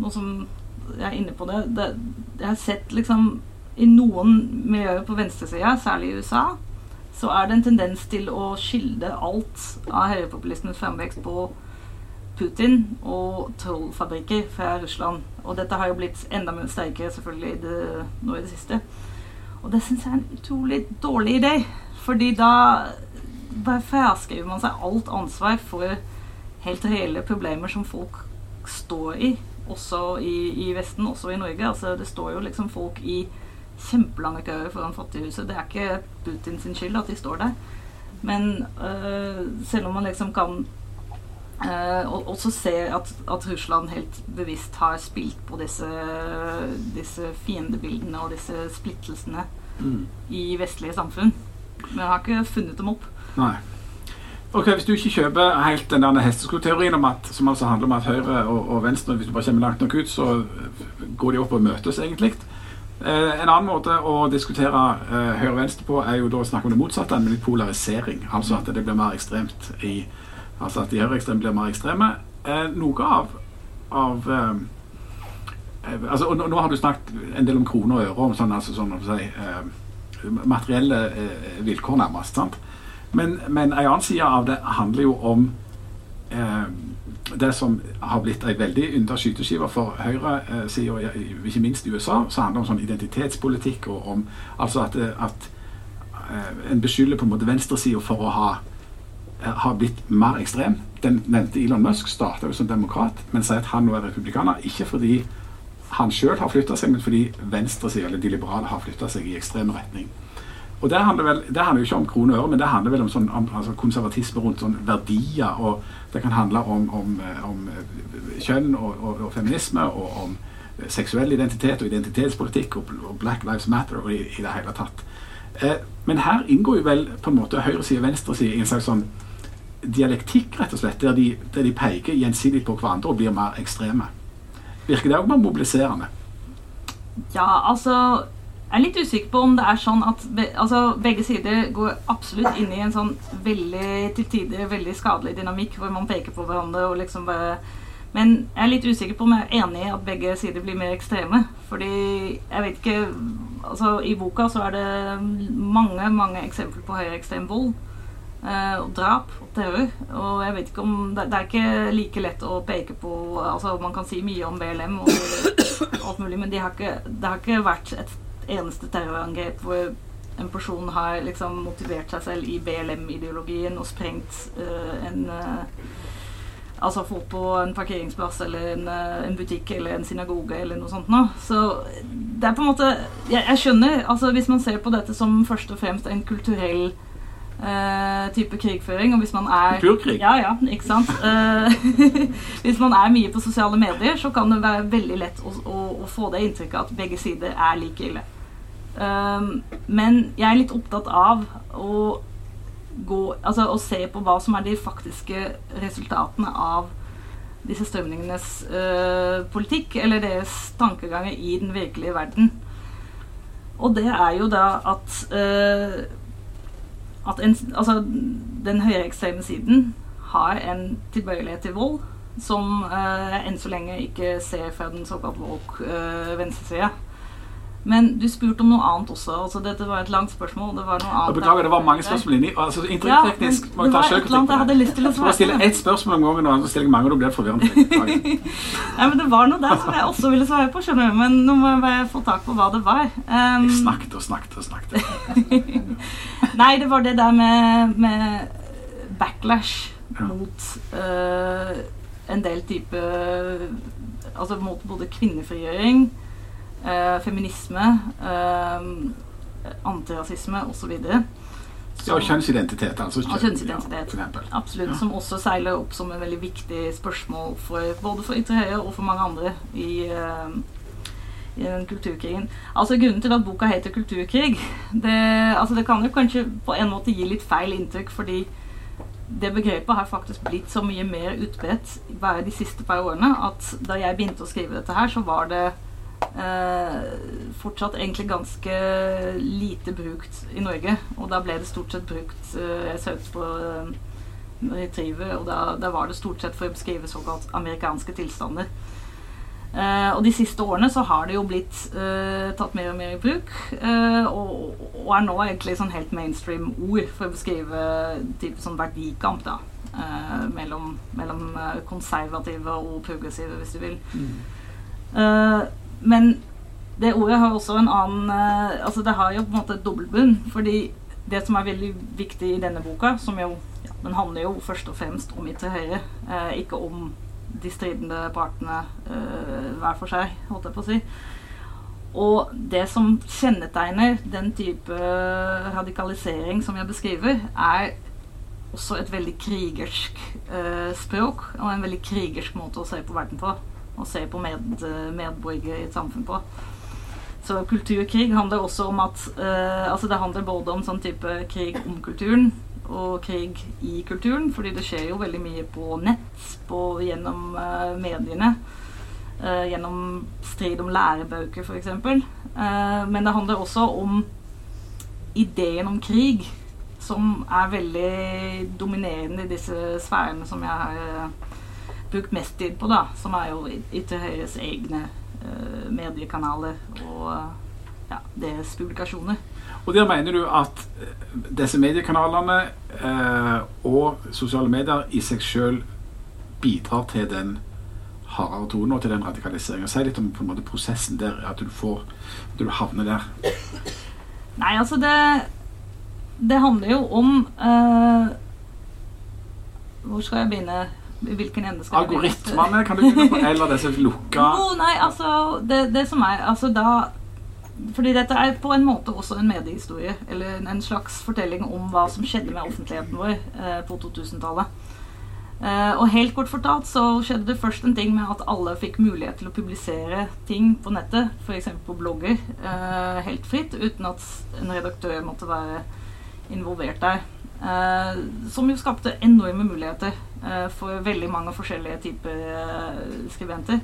Nå som jeg er inne på det, det Jeg har sett liksom i noen miljøer på venstresida, særlig i USA, så er det en tendens til å skylde alt av høyrepopulismens fremvekst på Putin og trollfabrikker fra Russland. Og dette har jo blitt enda sterkere selvfølgelig det, nå i det siste. Og det syns jeg er en utrolig dårlig idé. Fordi da bare fraskriver man seg alt ansvar for helt reelle problemer som folk står i, også i, i Vesten, også i Norge. Altså, det står jo liksom folk i kjempelange køer foran Fattighuset. Det er ikke Putin sin skyld at de står der. Men øh, selv om man liksom kan øh, og også ser at, at, Russland helt bevisst har spilt på disse, disse fiendebildene og disse splittelsene mm. i vestlige samfunn. Men har ikke funnet dem opp. Nei. Ok, Hvis du ikke kjøper helt den der hesteskoteorien om at, som altså handler om at Høyre og, og Venstre hvis du bare kommer langt nok ut, så går de opp og møtes, egentlig. Eh, en annen måte å diskutere eh, høyre-venstre på er jo da å snakke om det motsatte, nemlig polarisering. Altså at det blir mer ekstremt i Altså at de høyreekstreme blir mer ekstreme. Eh, noe av, av eh, eh, altså, og nå, nå, har du snakket en del om kroner og øre, om sånn, altså, sånn si, eh, materielle vilkår, nærmest. sant? Men, men en annen side av det handler jo om det som har blitt ei veldig ynda skyteskive for høyresida, eh, ikke minst i USA, så handler om sånn identitetspolitikk og om altså at, eh, at eh, en beskylder på en måte venstresida for å ha, ha blitt mer ekstrem. Den nevnte Elon Musk starta jo som demokrat, men sier at han nå er republikaner. Ikke fordi han sjøl har flytta seg, men fordi venstresida, eller de liberale, har flytta seg i ekstrem retning. Og Det handler, vel, det handler jo ikke om kroner og øre, men det handler vel om, sånn, om altså konservatisme rundt sånn verdier. og Det kan handle om, om, om kjønn og, og, og, feminisme, og om seksuell identitet og identitetspolitikk og, og Black Lives Matter og i, i det hele tatt. Eh, men her inngår jo vel på en måte høyreside og venstreside i en slags sånn dialektikk, rett og slett, der de, der de peker gjensidig på hverandre og blir mer ekstreme. Virker det òg mer mobiliserende? Ja, altså jeg er litt usikker på om det er sånn at be, altså, begge sider går absolutt inn i en sånn veldig til tider veldig skadelig dynamikk hvor man peker på hverandre og liksom bare Men jeg er litt usikker på om jeg er enig i at begge sider blir mer ekstreme. Fordi jeg vet ikke Altså, i boka så er det mange, mange eksempler på høyreekstrem vold. Eh, og drap og. Og jeg vet ikke om det, det, er ikke like lett å peke på Altså, man kan si mye om BLM og alt mulig, men de har ikke, det har ikke vært et eneste terrorangrep hvor en person har liksom motivert seg selv i BLM-ideologien og sprengt uh, en uh, Altså folk på en parkeringsplass eller en, uh, en, butikk eller en synagoge eller noe sånt noe. Så det er på en måte Jeg, jeg skjønner, altså hvis man ser på dette som først og fremst en kulturell Uh, type krigføring. Og hvis man er Kulturkrig? Ja, ja, ikke sant. Uh, hvis man er mye på sosiale medier, så kan det være veldig lett å, å, å få det inntrykket at begge sider er like ille. Um, men jeg er litt opptatt av å, gå, altså, å se på hva som er de faktiske resultatene av disse strømningenes uh, politikk, eller deres tankeganger i den virkelige verden. Og det er jo da at, uh, at en, altså, den høyreekstreme siden har en tilbøyelighet til vold som jeg enn så lenge ikke ser fra den såkalt woke uh, venstresida. Men du spurte om noe annet også. altså Dette var et langt spørsmål. Det var noe annet Beklager, det var mange spørsmål inni. Altså, Inntrykkteknisk ja, Det var et eller annet jeg hadde lyst til å svare stille ett spørsmål om gangen, og så stiller jeg mange, og da blir det forvirrende. ja, men det var noe der som jeg også ville svare på, skjønner du. Men nå må jeg bare få tak på hva det var. Um, jeg snakket og snakket og snakket. Nei, det var det der med, med backlash ja. mot uh, en del type Altså mot både kvinnefrigjøring feminisme, eh, antirasisme osv. Ja, og kjønnsidentitet. Altså kjønn, kjønnsidentitet. Ja, Absolutt. Ja. Som også seiler opp som en veldig viktig spørsmål for, både for Ytre Høyre og for mange andre i, uh, i den kulturkrigen. Altså Grunnen til at boka heter 'Kulturkrig', det, altså, det kan jo kanskje på en måte gi litt feil inntrykk, fordi det begrepet har faktisk blitt så mye mer utbredt bare de siste par årene at da jeg begynte å skrive dette her, så var det eh, fortsatt egentlig ganske lite brukt i Norge. Og da ble det stort sett brukt eh, Jeg søkte på eh, Retriever, og da, da, var det stort sett for å beskrive såkalt amerikanske tilstander. Uh, og de siste årene så har det jo blitt uh, tatt mer og mer i bruk. Uh, og, og, er nå egentlig sånn helt mainstream ord for å beskrive type sånn verdikamp da. mellom, mellom konservative og progressive, hvis du vil. Mm. Men det ordet har også en annen Altså det har jo på en måte et dobbeltbunn. Fordi det som er veldig viktig i denne boka, som jo ja, Den handler jo først og fremst om ytre høyre, ikke om de stridende partene eh, hver for seg, holdt jeg på å si. Og det som kjennetegner den type radikalisering som jeg beskriver, er også et veldig krigersk eh, språk og en veldig krigersk måte å se på verden på. Og se på med, medborgere i et samfunn på. Så kulturkrig handler også om at uh, Altså det handler både om sånn type krig om kulturen, og krig i kulturen. Fordi det skjer jo veldig mye på nett, på, gjennom uh, mediene. Uh, gjennom strid om lærebøker, f.eks. Uh, men det handler også om ideen om krig, som er veldig dominerende i disse sfærene som jeg har brukt mest tid på, da. Som er jo Ikke Høyres egne mediekanaler og ja, deres publikasjoner. Og der mener du at eh, disse mediekanalene eh, og sosiale medier i seg sjøl bidrar til den hardere tonen og til den radikaliseringa. Si litt om på en måte prosessen der, at du får at du havner der. Nei, altså det Det handler jo om eh, Hvor skal jeg begynne? Hvilken ende skal? Algoritmene kan du begynne på, eller disse lukka no, Nei, altså det, det som er Altså da fordi dette er på en måte også en mediehistorie, eller en slags fortelling om hva som skjedde med offentligheten vår eh, på 2000-tallet. Eh, og helt kort fortalt så skjedde det først en ting med at alle fikk mulighet til å publisere ting på nettet, f.eks. på blogger, eh, helt fritt, uten at en redaktør måtte være involvert der. Eh, som jo skapte enorme muligheter for veldig mange forskjellige typer eh, skribenter.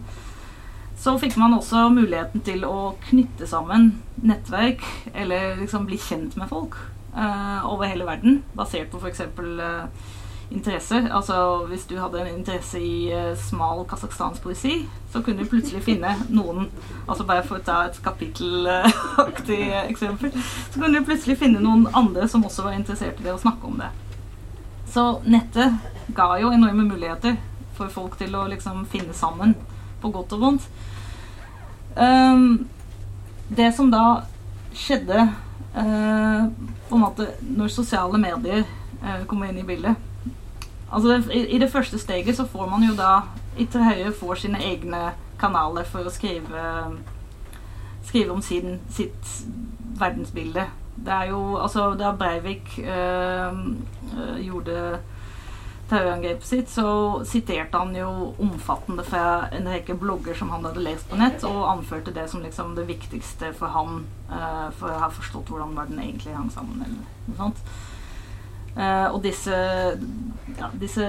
Så fikk man også muligheten til å knytte sammen nettverk, eller liksom bli kjent med folk uh, over hele verden, basert på f.eks. Uh, eh, interesser. Altså hvis du hadde en interesse i uh, smal kasakhstansk poesi, så kunne du plutselig finne noen Altså bare for å ta et kapittelaktig eksempel, så kunne du plutselig finne noen andre som også var interessert i det, å snakke om det. Så nettet ga jo enorme muligheter for folk til å liksom finne sammen på godt og vondt. Um, det som da skjedde uh, på en måte når sosiale medier uh, kommer inn i bildet Altså i, i, det første steget så får man jo da Itter Høie får sine egne kanaler for å skrive skrive om sin, sitt verdensbilde. Det er jo Altså, da Breivik uh, gjorde terrorangrepet sitt, så siterte han jo omfattende fra en rekke blogger som han hadde lest på nett, og anførte det som liksom det viktigste for han uh, for å ha forstått hvordan verden egentlig hang sammen. eller noe sånt. Uh, og disse, ja, disse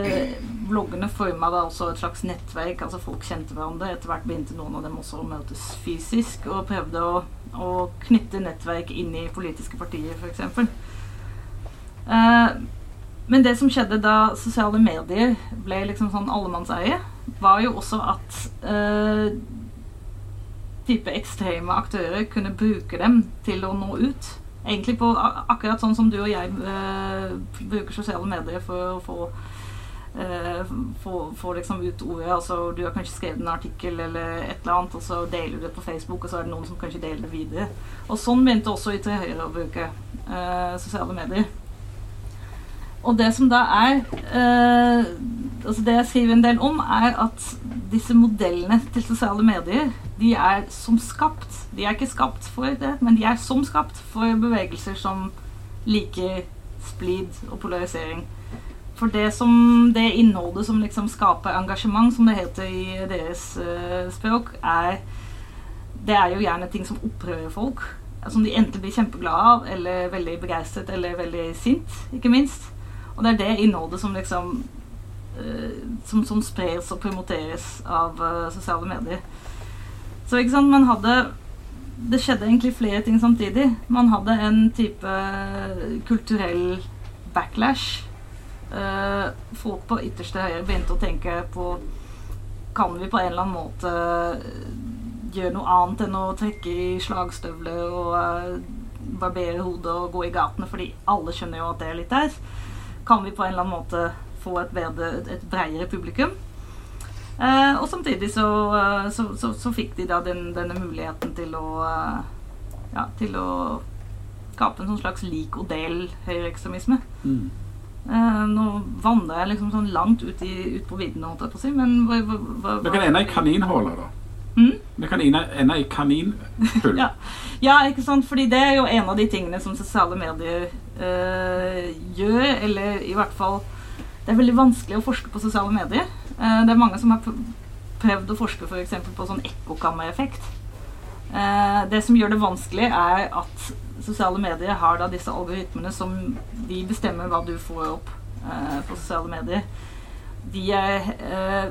bloggene forma da også et slags nettverk. altså Folk kjente hverandre. Etter hvert begynte noen av dem også å møtes fysisk og prøvde å, å knytte nettverk inn i politiske partier, f.eks. Uh, men det som skjedde da sosiale medier ble liksom sånn allemannseie, var jo også at uh, type ekstreme aktører kunne bruke dem til å nå ut. Egentlig på akkurat sånn som du og jeg uh, bruker sosiale medier for å få Uh, få, få, liksom ut ordet. altså Du har kanskje skrevet en artikkel eller et eller annet, og så deler du det på Facebook, og så er det noen som kanskje deler det videre. Og sånn begynte også Ytre Høyre å bruke eh, sosiale medier. Og det som da er eh, altså Det jeg skriver en del om, er at disse modellene til sosiale medier de er som skapt. De er ikke skapt for det, men de er som skapt for bevegelser som liker splid og polarisering. For det, som, det innholdet som liksom skaper engasjement, som det heter i deres uh, språk, er Det er jo gjerne ting som opprører folk. Som de enten blir kjempeglade av, eller veldig begeistret, eller veldig sint, ikke minst. Og det er det innholdet som liksom uh, som, som, spres og promoteres av uh, sosiale medier. Så ikke sant, man hadde Det skjedde egentlig flere ting samtidig. Man hadde en type kulturell backlash. Uh, folk på ytterste høyre begynte å tenke på kan vi på en eller annen måte gjøre noe annet enn å trekke i slagstøvler og barbere hodet og gå i gatene, fordi alle skjønner jo at det er litt der. Kan vi på en eller annen måte få et, bedre, et bredere publikum? Uh, og samtidig så, uh, så, så, så, fikk de da den, denne muligheten til å ja, til å skape en sånn slags lik og del høyreekstremisme. Mm. Eh, nå vandrer jeg liksom sånn langt ut, i, ut på vidden, holdt jeg på å si, men hva, hva, hva, Det kan ende i kaninhuller, da. Mm? Det kan ende i kaninhull. ja. ja. ikke sant. Fordi det er jo en av de tingene som sosiale medier eh, gjør, eller i hvert fall Det er veldig vanskelig å forske på sosiale medier. Uh, det er mange som har prøvd å forske f.eks. For på sånn ekkokammereffekt. Uh, det som gjør det vanskelig, er at sosiale medier har da disse algoritmene som de bestemmer hva du får opp eh, på sosiale medier. De er, eh,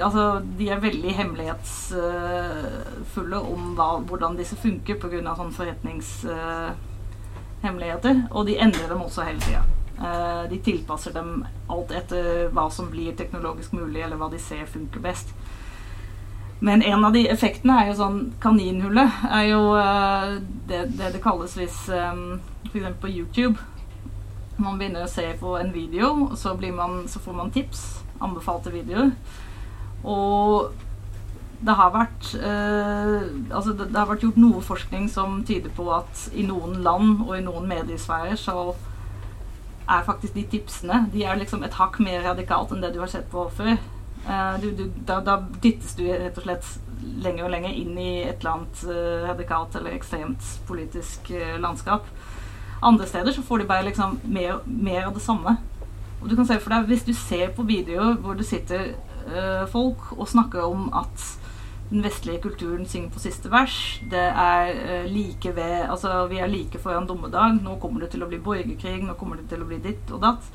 altså, de er veldig hemmelighetsfulle om hva, hvordan disse funker pga. sånn forretningshemmeligheter. og de endrer dem også hele tida. Eh, de tilpasser dem alt etter hva som blir teknologisk mulig, eller hva de ser funker best. Men en av de effektene er jo sånn Kaninhullet er jo uh, det, det, det kalles hvis um, F.eks. på YouTube man begynner å se på en video, så, man, så får man tips, anbefalte videoer. Og det har vært eh, altså det, det, har vært gjort noe forskning som tyder på at i noen land og i noen mediesfærer så er faktisk de tipsene De er liksom et hakk mer radikalt enn det du har sett på før. Uh, du, du, da, da, dyttes du rett og slett lenger og lenger inn i et eller annet uh, radikalt eller ekstremt politisk uh, landskap. Andre steder så får de bare liksom mer, mer, av det samme. Og du kan se for deg, Hvis du ser på videoer hvor det sitter folk og snakker om at den vestlige kulturen synger på siste vers. Det er like ved Altså, vi er like foran dommedag. Nå kommer det til å bli borgerkrig. Nå kommer det til å bli ditt og datt.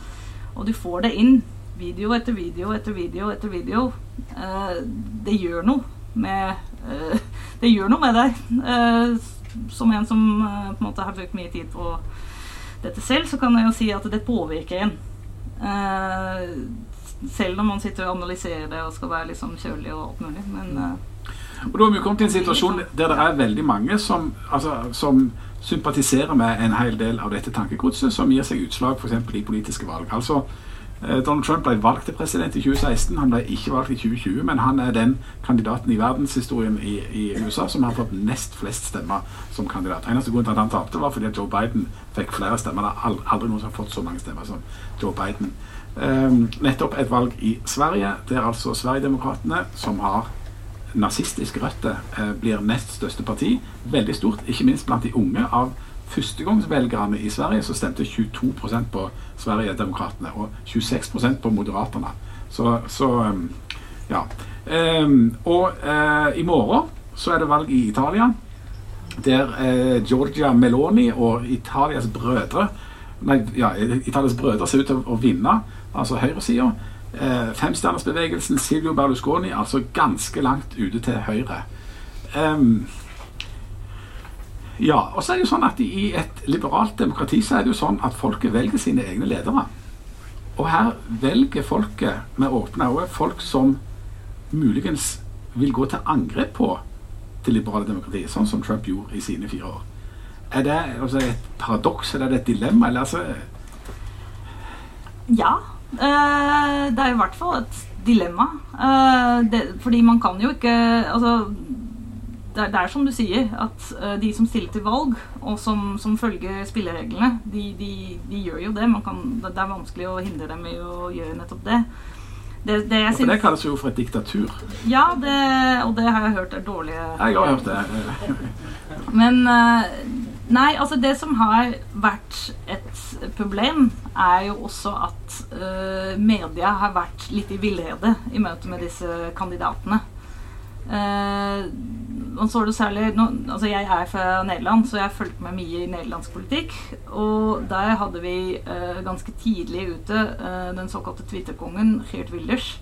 Og du får det inn video etter video etter video etter video. Uh, det gjør noe med uh, Det gjør noe med deg. Som en som på en måte har brukt mye tid på dette selv, så kan jeg jo si at det påvirker en. Selv når man sitter og analyserer det og skal være liksom kjølig og alt mulig. Men og Da har vi kommet til en situasjon der det er veldig mange som, altså, som sympatiserer med en hel del av dette tankegodset, som gir seg utslag f.eks. i politiske valg. Altså Eh, Donald Trump ble valgt til president i 2016. Han ble ikke valgt i 2020, men han er den kandidaten i verdenshistorien i, i USA som har fått nest flest stemmer som kandidat. Eneste grunn til at han tapte, var fordi Joe Biden fikk flere stemmer. Det er aldri noen som har fått så mange stemmer som Joe Biden. Um, nettopp et valg i Sverige, der altså Sverigedemokraterna, som har nazistiske røtter, uh, blir nest største parti. Veldig stort, ikke minst blant de unge. av førstegangsvelgerne i Sverige så stemte 22% på Sverigedemokraterna og 26% på Moderaterna. Så, så um, ja. Um, og uh, i morgen så er det valg i Italia, der uh, Georgia Meloni og Italias brødre Nei, ja, Italias brødre ser ut til å vinne, altså høyresida. Uh, Femstjernersbevegelsen, Silvio Berlusconi, altså ganske langt ute til høyre. Um, ja, og så er det jo sånn at I et liberalt demokrati så er det jo sånn at folket velger sine egne ledere. Og her velger folket med åpne øyne folk som muligens vil gå til angrep på det liberale demokratiet, sånn som Trump gjorde i sine fire år. Er det altså, et paradoks, eller er det et dilemma? Eller, altså ja. Øh, det er i hvert fall et dilemma. Det, fordi man kan jo ikke Altså det, er, det, er, som du sier, at uh, de som stiller til valg, og som, som følger spillereglene, de, de, de, gjør jo det. Kan, det. er vanskelig å hindre dem i å gjøre nettopp det. Det, det, ja, det kalles jo for et diktatur. Ja, det, og det har jeg hørt er dårlige Jeg har hørt det. Men Nei, altså det som har vært et problem, er jo også at uh, media har vært litt i villrede i møte med disse kandidatene. Uh, man så det særlig nå, altså Jeg er fra Nederland, så jeg har fulgt med mye i nederlandsk politikk. Og der hadde vi uh, ganske tidlig ute den såkalte twitterkongen Geert Wilders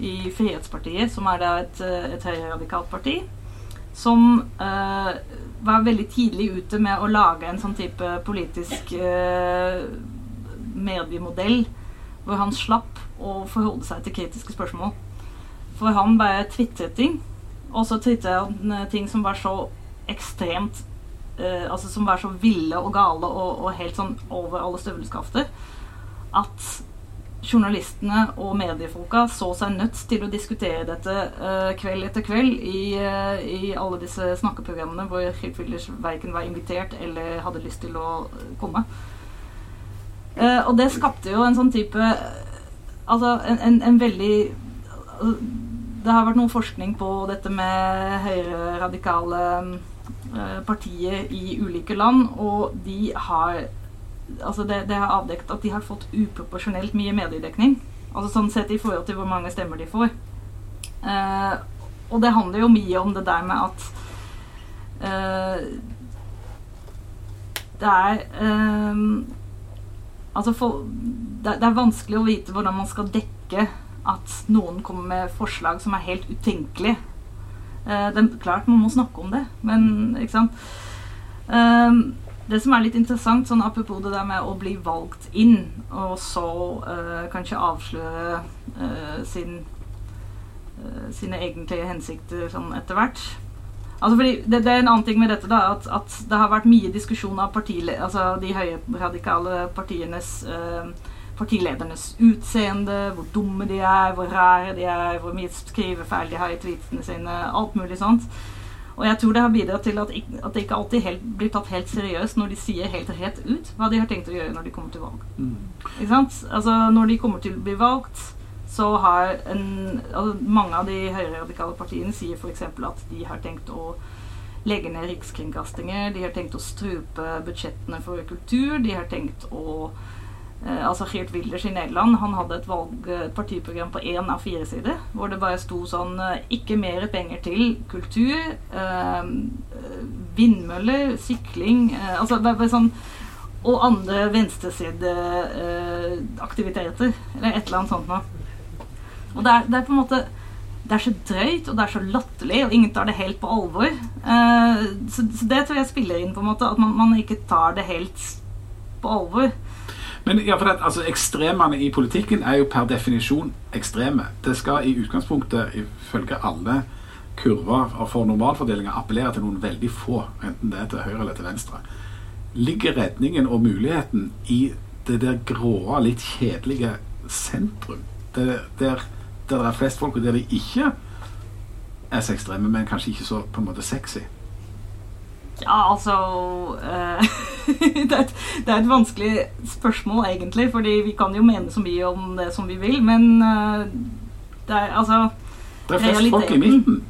i Frihetspartiet, som er da et, et høyreradikalt parti. Som uh, var veldig tidlig ute med å lage en sånn type politisk mediemodell hvor han slapp å forholde seg til kritiske spørsmål. For han bare tvitret ting. Og så tvitret han eh, ting som var så ekstremt uh, Altså som var så ville og gale og, og helt sånn over alle støvelskafter at journalistene og mediefolka så seg nødt til å diskutere dette uh, kveld etter kveld i, uh, i, alle disse snakkeprogrammene hvor Geert Wilders verken var invitert eller hadde lyst til å komme. Uh, og det skapte jo en sånn type Altså en, en, en veldig altså, Det har vært noe forskning på dette med høyreradikale partier i ulike land, og de har altså det, det, har avdekket at de har fått uproporsjonelt mye mediedekning. Altså sånn sett i forhold til hvor mange stemmer de får. Uh, og det handler jo mye om det der med at uh, Det er uh, Altså for, det, det, er vanskelig å vite hvordan man skal dekke at noen kommer med forslag som er helt utenkelige. det er klart man må snakke om det, men ikke sant. Uh, det som er litt interessant, sånn apropos det der med å bli valgt inn, og så uh, kanskje avsløre uh, sin, uh, sine egentlige hensikter sånn etter hvert Altså fordi det, det, er en annen ting med dette, da, at, at det har vært mye diskusjon av altså de høyradikale partienes partiledernes utseende, hvor dumme de er, hvor rare de er, hvor mye skrivefeil de har i tweetene sine, alt mulig sånt. Og jeg tror det har bidratt til at, at det ikke alltid helt, blir tatt helt seriøst når de sier helt rett ut hva de har tenkt å gjøre når de kommer til valg. Mm. Ikke sant? Altså Når de kommer til å bli valgt, så har en, altså, mange av de høyreradikale partiene sier f.eks. at de har tenkt å legge ned rikskringkastinger, de har tenkt å strupe budsjettene for kultur, de har tenkt å altså Geert Wilders i Nederland han hadde et, valg, et partiprogram på én av fire sider. Hvor det bare sto sånn eh, Ikke mer penger til kultur. Eh, vindmøller, sykling eh, Altså bare sånn Og andre venstresideaktiviteter. Eh, eller et eller annet sånt noe. Og det er, det er, på en måte det er så drøyt, og det er så latterlig, og ingen tar det helt på alvor. Eh, så, så, det tror jeg spiller inn, på en måte, at man, man ikke tar det helt på alvor. Men ja, for det, altså, Ekstremene i politikken er jo per definisjon ekstreme. Det skal i utgangspunktet, ifølge alle kurver for normalfordelinga, appellere til noen veldig få, enten det er til høyre eller til venstre. Ligger redningen og muligheten i det der gråe, litt kjedelige sentrum? Det, der, der det er flest folk, og der de ikke er så ekstreme, men kanskje ikke så på en måte sexy? Ja, altså uh, det, er et, det, er et, vanskelig spørsmål, egentlig. Fordi vi kan jo mene så mye om det som vi vil, men uh, det er altså Det er flest folk i midten.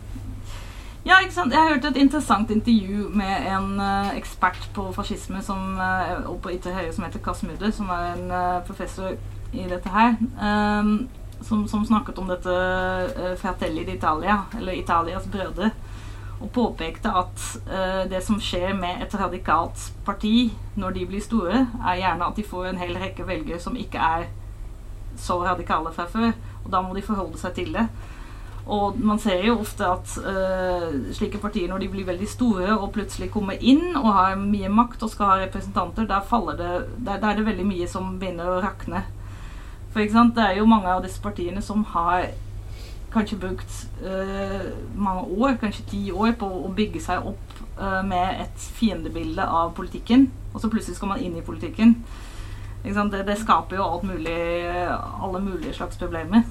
Ja, ikke sant. Jeg har hørt et interessant intervju med en uh, ekspert på fascisme som, og på ytre høyre som heter Kasmude, som er en professor i dette her. Um, som, som, snakket om dette uh, Fratelli d'Italia, eller Italias brødre og påpekte at uh, det som skjer med et radikalt parti når de blir store, er gjerne at de får en hel rekke velgere som ikke er så radikale fra før. Og da må de forholde seg til det. Og man ser jo ofte at uh, slike partier, når de blir veldig store og plutselig kommer inn og har mye makt og skal ha representanter, der, det, der, der er det veldig mye som begynner å rakne. For det er jo mange av disse partiene som har kanskje brukt uh, mange år, kanskje ti år, på å bygge seg opp uh, med et fiendebilde av politikken. Og så plutselig skal man inn i politikken. Det, det, skaper jo alt mulig, alle mulige slags problemer.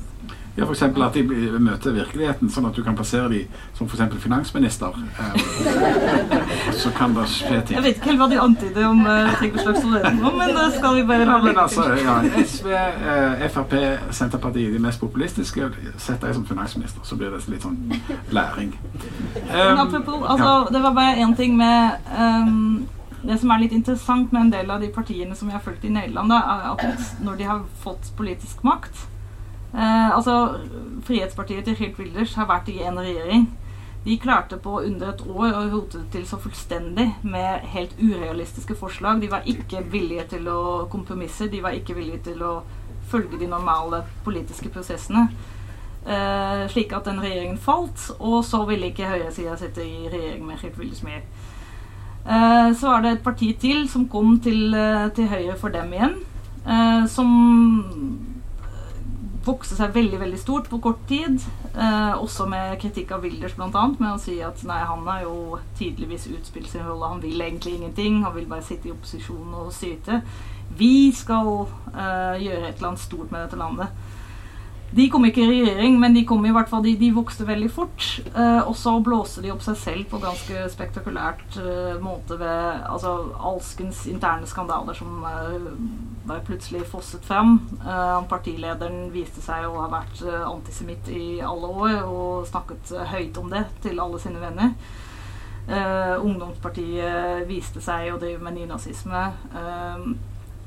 Ja, F.eks. at de møter virkeligheten, sånn at du kan plassere dem som f.eks. finansminister. Eh, så kan det skje ting. Jeg vet ikke helt hva de antyder om uh, Trygve Slagsvold Vedum, men det skal vi bare ha ja, men altså, ja, SV, eh, Frp, Senterpartiet, de mest populistiske, setter jeg som finansminister. Så blir det litt sånn læring. Um, apropos, altså, ja. det var bare én ting med um, det som er litt interessant med en del av de partiene som vi har fulgt i Nederland, er at når de har fått politisk makt, Eh, altså, Frihetspartiet til Geert Wilders har vært i en regjering. De klarte på under et år å rote det til så fullstendig med helt urealistiske forslag. De var ikke villige til å kompromisse, de var ikke villige til å følge de normale politiske prosessene. Eh, slik at den regjeringen falt, og så ville ikke høyresida sitte i regjering med Geert Wilders mer. Eh, så var det et parti til som kom til, eh, til høyre for dem igjen, eh, som vokste seg veldig veldig stort på kort tid. Også med kritikk av Wilders bl.a. Med å si at nei, han har jo tydeligvis utspilt sin rolle. Han vil egentlig ingenting. Han vil bare sitte i opposisjon og syte. Vi skal gjøre et eller annet stort med dette landet. De kom ikke i regjering, men de kom i hvert fall, de, de vokste veldig fort. Eh, og så blåste de opp seg selv på ganske spektakulært eh, måte ved altså, alskens interne skandaler som eh, plutselig fosset fram. Eh, partilederen viste seg å ha vært eh, antisemitt i alle år og snakket eh, høyt om det til alle sine venner. Ungdomspartiet viste seg å drive med nynazisme. Eh,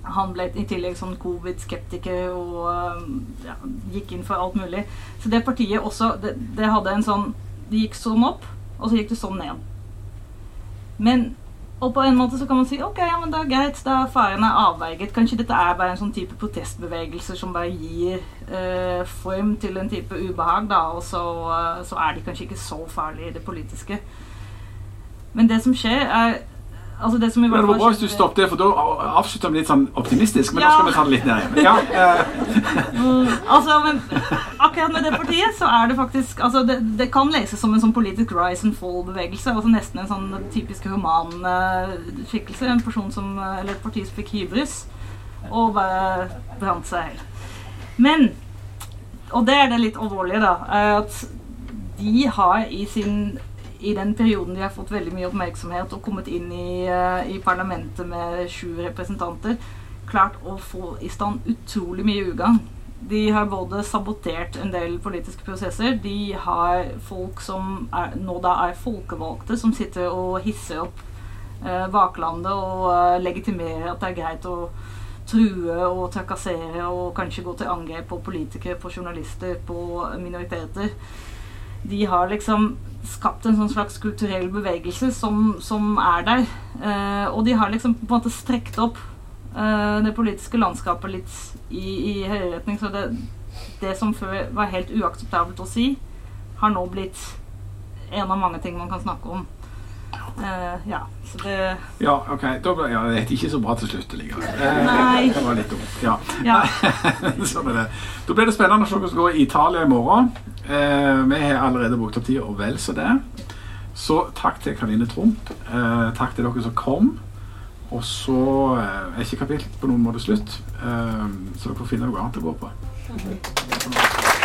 han ble i tillegg sånn covid-skeptiker og ja, gikk inn for alt mulig. Så det partiet også det, det, hadde en sånn Det gikk sånn opp, og så gikk det sånn ned. Men og på en måte så kan man si ok, ja, men det er greit, da er avverget. Kanskje dette er bare en sånn type protestbevegelser som bare gir eh, form til en type ubehag, da, og så, så er de kanskje ikke så farlige i det politiske. Men det som skjer, er Altså det, det var bra hvis du stoppet det, for da avslutter vi litt sånn optimistisk. Men ja. nå skal vi ta det litt ned igjen. Ja, mm, altså, men akkurat med det partiet så er det faktisk altså det, det, kan leses som en sånn politisk rise and fall-bevegelse. altså Nesten en sånn typisk romanskikkelse. En person som, eller et parti som fikk hybris og bare brant seg helt. Men Og det er det litt alvorlige, da. At de har i sin i den perioden de har fått veldig mye oppmerksomhet og kommet inn i, uh, i parlamentet med sju representanter, klart å få i stand utrolig mye ugagn. De har både sabotert en del politiske prosesser. De har folk som er, nå da er folkevalgte, som sitter og hisser opp eh, baklandet og eh, legitimerer at det er greit å true og trakassere og kanskje gå til angrep på politikere, på journalister, på minoriteter. De har liksom skapt en sånn slags kulturell bevegelse som, som er der. Eh, og de har liksom på en måte strekt opp eh, det politiske landskapet litt i, i høyere retning. Så det, det, som før var helt uakseptabelt å si, har nå blitt en av mange ting man kan snakke om. Eh, ja, så det Ja, ok. Da ble, ja, det ikke så bra til slutt likevel. Nei. Det var litt dumt. Ja. ja. sånn er det. Da blir det spennende å se hvordan det går i Italia i morgen. Eh, vi har allerede brukt opp tid og vel så det. Så takk til Karoline Trump. Eh, takk til dere som kom. Og så eh, er ikke kapittelet på noen måte slutt, så dere får finne noe annet å gå på.